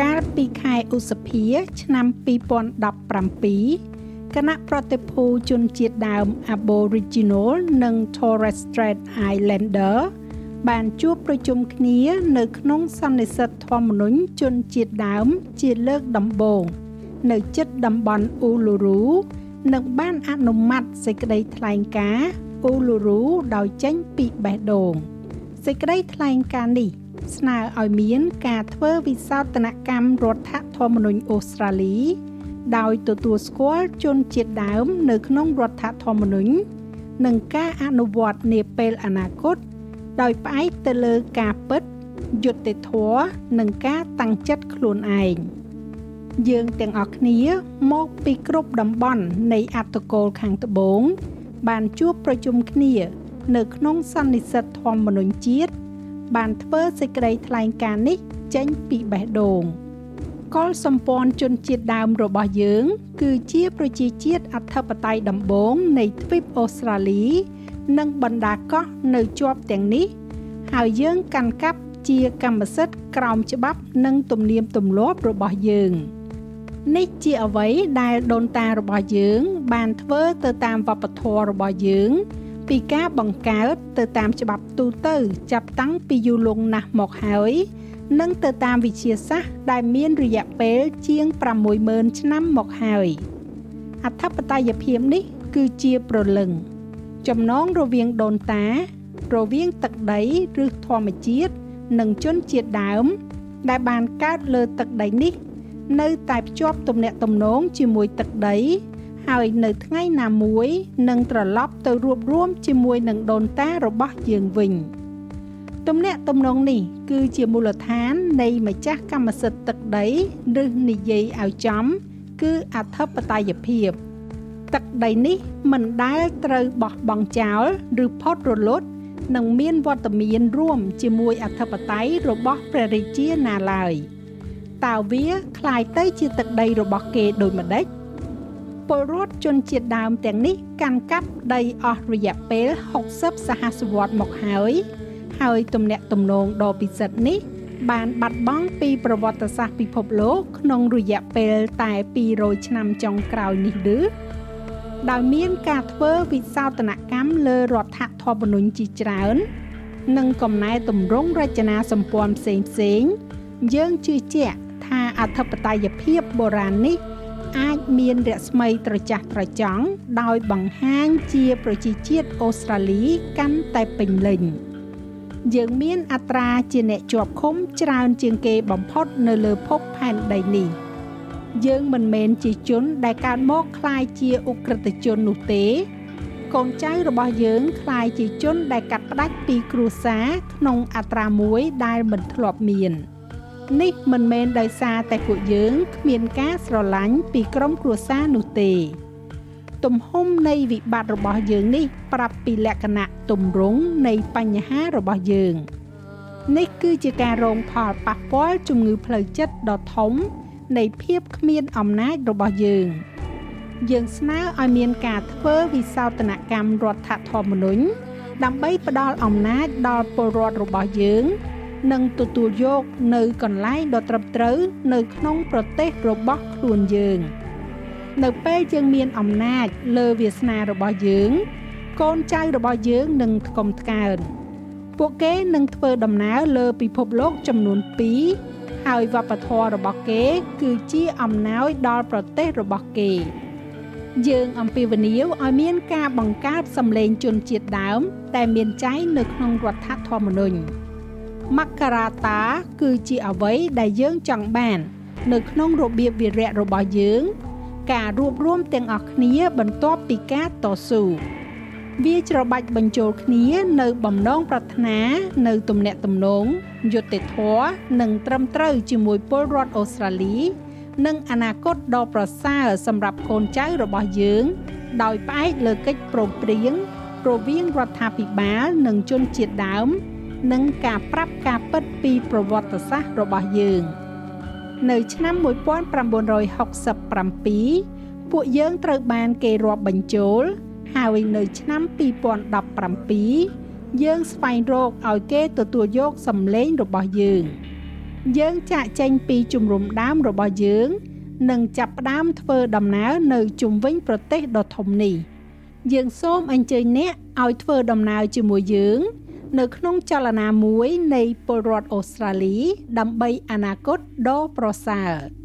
កាលពីខែឧសភា ឆ្នាំ2017គណៈប្រតិភូជនជាតិដើម Aboriginal និង Torres Strait Islander បានជួបប្រជុំគ្នានៅក្នុងសន្និសីទធម្មនុញ្ញជនជាតិដើមជាលើកដំបូងនៅជិតតំបន់អ៊ូលូរូនិងបានអនុម័តសេចក្តីថ្លែងការណ៍អ៊ូលូរូដោយចេញពីបេះដូងសេចក្តីថ្លែងការណ៍នេះ ស្នើឲ្យមានការធ្វើវិសោធនកម្មរដ្ឋធម្មនុញ្ញអូស្ត្រាលី ដោយទទួលស្គាល់ជនជាតិដើម នៅក្នុងរដ្ឋធម្មនុញ្ញនិងការអនុវត្តនាពេលអនាគត ដោយផ្អែកទៅលើការពិតយុត្តិធម៌និងការតាំងចិត្តខ្លួនឯងយើងទាំងអស់គ្នាមកពីគ្រប់តំបន់នៃអត្តកូលខាងត្បូងបានជួបប្រជុំគ្នា នៅក្នុងសន្និសីទធម្មនុញ្ញជាតិ បានធ្វើសេចក្តីថ្លែងការណ៍នេះចេញពីបេះដូងកុលសម្ព័ន្ធជនជាតិដើមរបស់យើង គឺជាប្រជាជាតិអធិបតេយ្យដំបូងនៃទ្វីបអូស្ត្រាលី និងបណ្ដាកោះនៅជាប់ទាំងនេះ ហើយយើងកាន់កាប់ជាកម្មសិទ្ធិក្រោមច្បាប់និងទំនៀមទម្លាប់របស់យើងនេះជាអ្វីដែលដូនតារបស់យើង បានធ្វើទៅតាមវប្បធម៌របស់យើង ពីការបង្កើតទៅតាមច្បាប់ទូទៅ ចាប់តាំងពីយូរលង់ណាស់មកហើយនិងទៅតាមវិទ្យាសាស្ត្រដែលមានរយៈពេលជាង60000ឆ្នាំមកហើយអធិបតេយ្យភាពនេះគឺជាប្រលឹង ចំណងរវាងដូនតា រវាងទឹកដីឬធម្មជាតិនិងជនជាតិដើម ដែលបានកើតលើទឹកដីនេះ នៅតែភ្ជាប់ទំនាក់ទំនងជាមួយទឹកដី ហើយនៅថ្ងៃណាមួយនឹងត្រឡប់ទៅរួបរวมជាមួយនឹងដូនតារបស់យើងវិញទំនាក់ទំនងនេះគឺជាមូលដ្ឋាននៃម្ចាស់កម្មសិទ្ធិទឹកដីឬនិយាយឲ្យចំគឺអធិបតេយ្យភាពទឹកដីនេះមិនដែលត្រូវបោះបង់ចោលឬផុតរលត់នឹងមានវត្តមានរួមជាមួយអធិបតេយ្យរបស់ព្រះរាជាណាឡើយតើវាคล้ายទៅជាទឹកដីរបស់គេដូចម្ដេច ពលរដ្ឋជនជាតិដើមទាំងនេះកាន់កាប់ដីអស់រយៈពេល60សហសវត្សរ៍មកហើយ ហើយទំនាក់ទំនងដ៏ពិសិដ្ឋនេះ បានបាត់បង់ពីប្រវត្តិសាស្ត្រពិភពលោកក្នុងរយៈពេលតែ200ឆ្នាំចុងក្រោយនេះឬដោយមានការធ្វើវិសោធនកម្មលើរដ្ឋធម្មនុញ្ញជាច្រើន និងកំណែតម្រង់រចនាសម្ព័ន្ធផ្សេងផ្សេងយើងជឿជាក់ថាអធិបតេយ្យភាពបុរាណនេះ អាចមានរស្មីត្រចះត្រចង់ដោយបង្ហាញជាប្រជាជាតិអូស្ត្រាលីកាន់តែពេញលេញយើងមានអត្រាជាអ្នកជាប់ឃុំច្រើនជាងគេបំផុតនៅលើភពផែនដីនេះយើងមិនមែនជាជនដែលកើតមកคล้ายជាអ ுக ្រិតជននោះទេកូនចៅរបស់យើងคล้ายជាជនដែលកាត់ផ្ដាច់ពីគ្រួសារក្នុងអត្រាមួយដែលមិនធ្លាប់មាន។ នេះមិនមែនដោយសារតែពួកយើងគ្មានការស្រឡាញ់ពីក្រុមគ្រួសារនោះទេ ទំហំនៃវិបត្តិរបស់យើងនេះ ប្រាប់ពីលក្ខណៈទម្រង់នៃបញ្ហារបស់យើង នេះគឺជាការរងផលប៉ះពាល់ជំងឺផ្លូវចិត្តដ៏ធំ នៃភាពគ្មានអំណាចរបស់យើងយើងស្នើឲ្យមានការធ្វើវិសោធនកម្មរដ្ឋធម្មនុញ្ញដើម្បីផ្ដល់អំណាចដល់ពលរដ្ឋរបស់យើង និងទទួលយកនៅកន្លែងដ៏ត្រឹមត្រូវនៅក្នុងប្រទេសរបស់ខ្លួនយើង នៅពេលយើងមានអំណាចលើវាសនារបស់យើង កូនចៅរបស់យើងនឹងថ្កុំថ្កើងពួកគេនឹងធ្វើដំណើរលើពិភពលោកចំនួន2ហើយវប្បធម៌របស់គេ គឺជាអំណោយដល់ប្រទេសរបស់គេ យើងអំពាវនាវឲ្យមានការបង្កើតសម្លេងជនជាតិដើម តែមានចែងនៅក្នុងរដ្ឋធម្មនុញ្ញ មករាតា គឺជាអ្វីដែលយើងចង់បាន នៅក្នុងរបៀបវិរៈរបស់យើង ការរួបរวมទាំងអស់គ្នាបន្ទាប់ពីការតស៊ូវាច្របាច់បញ្ចូលគ្នានៅបំណងប្រាថ្នានៅទំនាក់ទំនងយុត្តិធម៌និងត្រឹមត្រូវជាមួយពលរដ្ឋអូស្ត្រាលី និងអនាគតដ៏ប្រសើរសម្រាប់កូនចៅរបស់យើង ដោយផ្អែកលើកិច្ចព្រមព្រៀងរវាងរដ្ឋាភិបាលនិងជនជាតិដើម និងការប្រាប់ការពិតពីប្រវត្តិសាស្ត្ររបស់យើង នៅឆ្នាំ1967ពួកយើងត្រូវបានគេរាប់បញ្ចូល ហើយនៅឆ្នាំ2017យើងស្វែងរកឲ្យគេទទួលយកសម្លេងរបស់យើង យើងចាក់ចេញពីជំរំដើមរបស់យើងនិងចាប់ផ្ដើមធ្វើដំណើរនៅជុំវិញប្រទេសដ៏ធំនេះ យើងសូមអញ្ជើញអ្នកឲ្យធ្វើដំណើរជាមួយយើង នៅក្នុងចលនាមួយនៃពលរដ្ឋអូស្ត្រាលី ដើម្បីអនាគតដ៏ប្រសើរ។